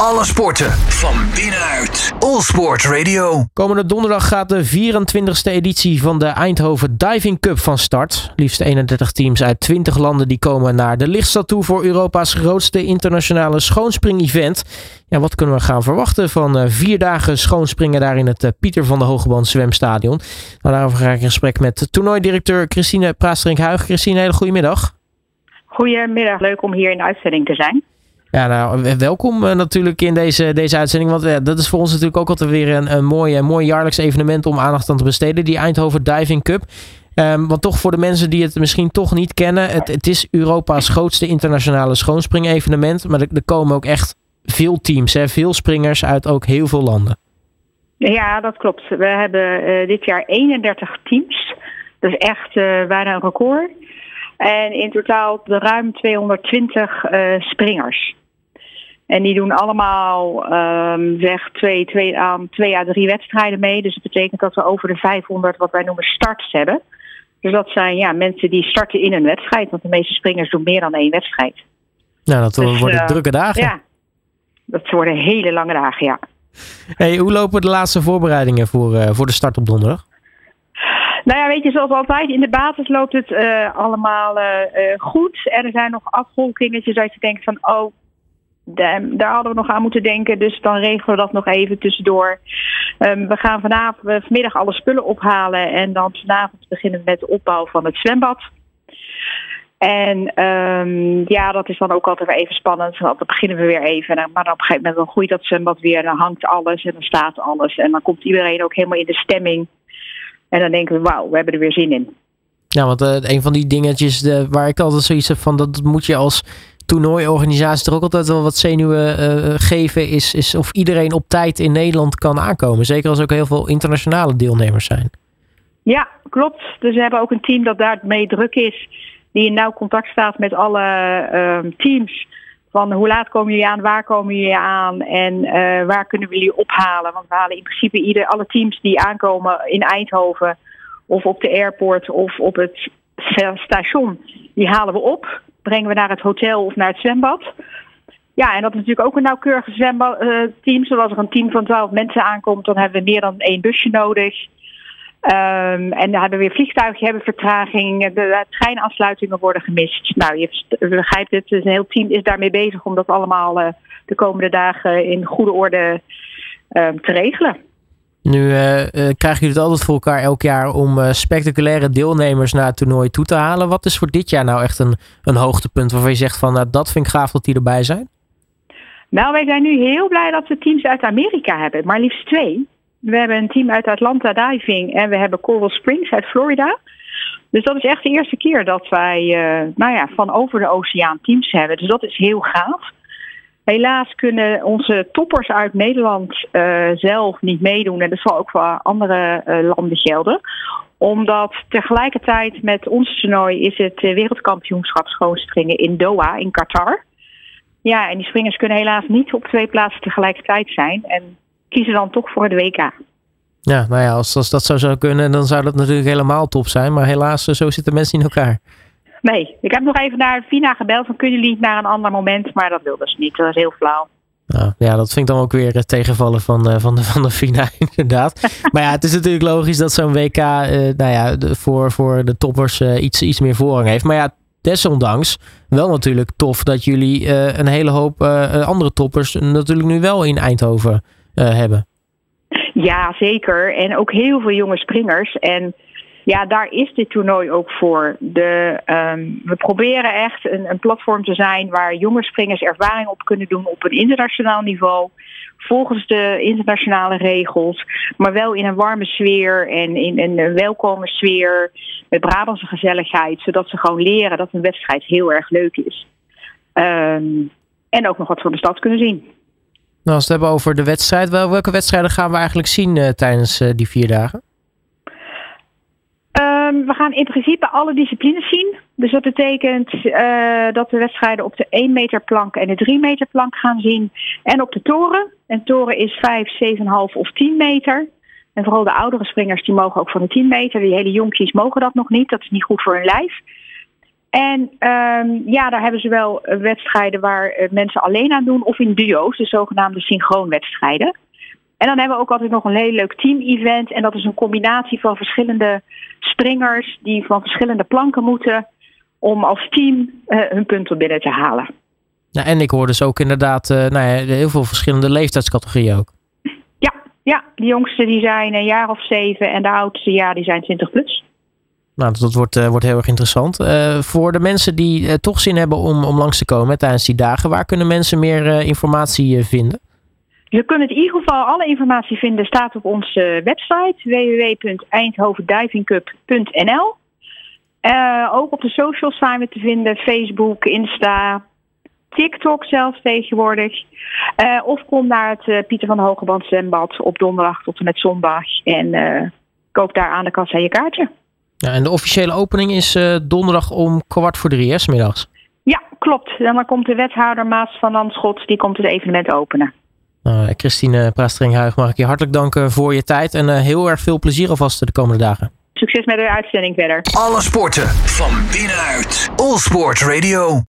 Alle sporten van binnenuit. All Sport Radio. Komende donderdag gaat de 24e editie van de Eindhoven Diving Cup van start. Liefst 31 teams uit 20 landen die komen naar de lichtstad toe voor Europa's grootste internationale schoonspring-event. Ja, wat kunnen we gaan verwachten van uh, vier dagen schoonspringen daar in het uh, Pieter van de Hogeband zwemstadion? Nou, daarover ga ik in gesprek met toernooidirecteur Christine Praasterink-Huig. Christine, hele goedemiddag. Goedemiddag, leuk om hier in de uitzending te zijn. Ja, nou, welkom uh, natuurlijk in deze, deze uitzending. Want uh, dat is voor ons natuurlijk ook altijd weer een, een mooi, mooi jaarlijks evenement om aandacht aan te besteden. Die Eindhoven Diving Cup. Um, want toch voor de mensen die het misschien toch niet kennen. Het, het is Europa's grootste internationale schoonspringevenement. Maar er, komen ook echt veel teams, hè, veel springers uit ook heel veel landen. Ja, dat klopt. We hebben uh, dit jaar 31 teams. Dat is echt bijna een record. En in totaal ruim 220 springers. En die doen allemaal um, zeg twee, twee, aan twee à drie wedstrijden mee. Dus dat betekent dat we over de 500 wat wij noemen starts hebben. Dus dat zijn ja, mensen die starten in een wedstrijd. Want de meeste springers doen meer dan één wedstrijd. Nou, dat dus, worden uh, drukke dagen. Ja, dat worden hele lange dagen, ja. Hey, hoe lopen de laatste voorbereidingen voor, uh, voor de start op donderdag? Nou ja, weet je, zoals altijd, in de basis loopt het uh, allemaal goed. Er zijn nog afvolkingetjes dat je denkt van, oh, daar hadden we nog aan moeten denken. Dus dan regelen we dat nog even tussendoor. Um, we gaan vanavond, vanmiddag alle spullen ophalen. En dan vanavond beginnen we met de opbouw van het zwembad. En um, ja, dat is dan ook altijd weer even spannend. Dan beginnen we weer even. Maar dan op een gegeven moment groeit dat zwembad weer. Dan hangt alles en dan staat alles. En dan komt iedereen ook helemaal in de stemming. En dan denken we, wauw, we hebben er weer zin in. Ja, want uh, een van die dingetjes de, waar ik altijd zoiets heb van... dat moet je als toernooiorganisatie er ook altijd wel wat zenuwen uh, geven, is, is of iedereen op tijd in Nederland kan aankomen. Zeker als er ook heel veel internationale deelnemers zijn. Ja, klopt. Dus we hebben ook een team dat daarmee druk is, die in nauw contact staat met alle uh, teams. Hoe laat komen jullie aan, waar komen jullie aan en uh, waar kunnen we jullie ophalen? Want we halen in principe ieder, alle teams die aankomen in Eindhoven of op de airport of op het station, die halen we op brengen we naar het hotel of naar het zwembad. Ja, en dat is natuurlijk ook een nauwkeurige zwemteam. Uh, Zoals er een team van 12 mensen aankomt, dan hebben we meer dan één busje nodig. Um, en dan hebben we weer vliegtuigen, hebben vertraging, de, de treinafsluitingen worden gemist. Nou, je begrijpt het, dus een heel team is daarmee bezig om dat allemaal uh, de komende dagen in goede orde uh, te regelen. Nu uh, uh, krijgen jullie het altijd voor elkaar elk jaar om spectaculaire deelnemers naar het toernooi toe te halen. Wat is voor dit jaar nou echt een, een hoogtepunt waarvan je zegt van nou, dat vind ik gaaf dat die erbij zijn? Nou, wij zijn nu heel blij dat we teams uit Amerika hebben, maar liefst twee. We hebben een team uit Atlanta Diving en we hebben Coral Springs uit Florida. Dus dat is echt de eerste keer dat wij nou ja, van over de oceaan teams hebben. Dus dat is heel gaaf. Helaas kunnen onze toppers uit Nederland uh, zelf niet meedoen. En dat zal ook voor andere uh, landen gelden. Omdat tegelijkertijd met ons toernooi is het wereldkampioenschap schoonspringen in Doha, in Qatar. Ja, en die springers kunnen helaas niet op twee plaatsen tegelijkertijd zijn. En kiezen dan toch voor het WK. Ja, nou ja, als, als dat zou, zou kunnen, dan zou dat natuurlijk helemaal top zijn. Maar helaas, zo zitten mensen in elkaar. Nee, ik heb nog even naar Vina gebeld van kunnen jullie niet naar een ander moment, maar dat wilden ze niet. Dat was heel flauw. Nou, ja, dat vind ik dan ook weer het tegenvallen van, uh, van, de, van de FINA, inderdaad. maar ja, het is natuurlijk logisch dat zo'n WK uh, nou ja, de, voor, voor de toppers uh, iets, iets meer voorrang heeft. Maar ja, desondanks wel natuurlijk tof dat jullie een hele hoop andere toppers natuurlijk nu wel in Eindhoven hebben. Ja, zeker. En ook heel veel jonge springers. En ja, daar is dit toernooi ook voor. De, um, we proberen echt een, een, platform te zijn waar jonge springers ervaring op kunnen doen op een internationaal niveau. Volgens de internationale regels, maar wel in een warme sfeer en in een welkome sfeer. Met Brabantse gezelligheid, zodat ze gewoon leren dat een wedstrijd heel erg leuk is. Um, en ook nog wat van de stad kunnen zien. Nou, als we het hebben over de wedstrijd, welke wedstrijden gaan we eigenlijk zien uh, tijdens uh, die vier dagen? Um, we gaan in principe alle disciplines zien. Dus dat betekent uh, dat we wedstrijden op de 1 meter plank en de 3 meter plank gaan zien. En op de toren. En toren is 5, 7,5 of 10 meter. En vooral de oudere springers die mogen ook van de 10 meter. Die hele jonkies mogen dat nog niet. Dat is niet goed voor hun lijf. En ehm, ja, daar hebben ze wel eh, wedstrijden waar eh, mensen alleen aan doen of in duo's, de zogenaamde synchroonwedstrijden. En dan hebben we ook altijd nog een heel leuk team-event. En dat is een combinatie van verschillende springers die van verschillende planken moeten om als team uh, hun punten binnen te halen. Nou, en ik hoor dus ook inderdaad uh, nou ja, heel veel verschillende leeftijdscategorieën ook. Ja, ja, de jongste die zijn een jaar of zeven en de oudste ja, die zijn 20 plus. Nou, dat wordt, uh, wordt heel erg interessant. Uh, voor de mensen die uh, toch zin hebben om, om langs te komen tijdens die dagen, waar kunnen mensen meer informatie vinden? Je kunt in ieder geval alle informatie vinden, staat op onze website www.eindhovendivingcup.nl. ook op de socials zijn we te vinden, Facebook, Insta, TikTok zelfs tegenwoordig. of kom naar het Pieter van Hogeband zwembad op donderdag tot en met zondag en koop daar aan de kassa je kaartje. Ja, en de officiële opening is uh, donderdag om kwart voor drie, hè, middags. Ja, klopt. En dan komt de wethouder Maas van Landschot, die komt het evenement openen. Uh, Christine Praastringhuig, mag ik je hartelijk danken voor je tijd en uh, heel erg veel plezier alvast de komende dagen. Succes met de uitzending verder. Alle sporten van binnenuit. All Sport Radio.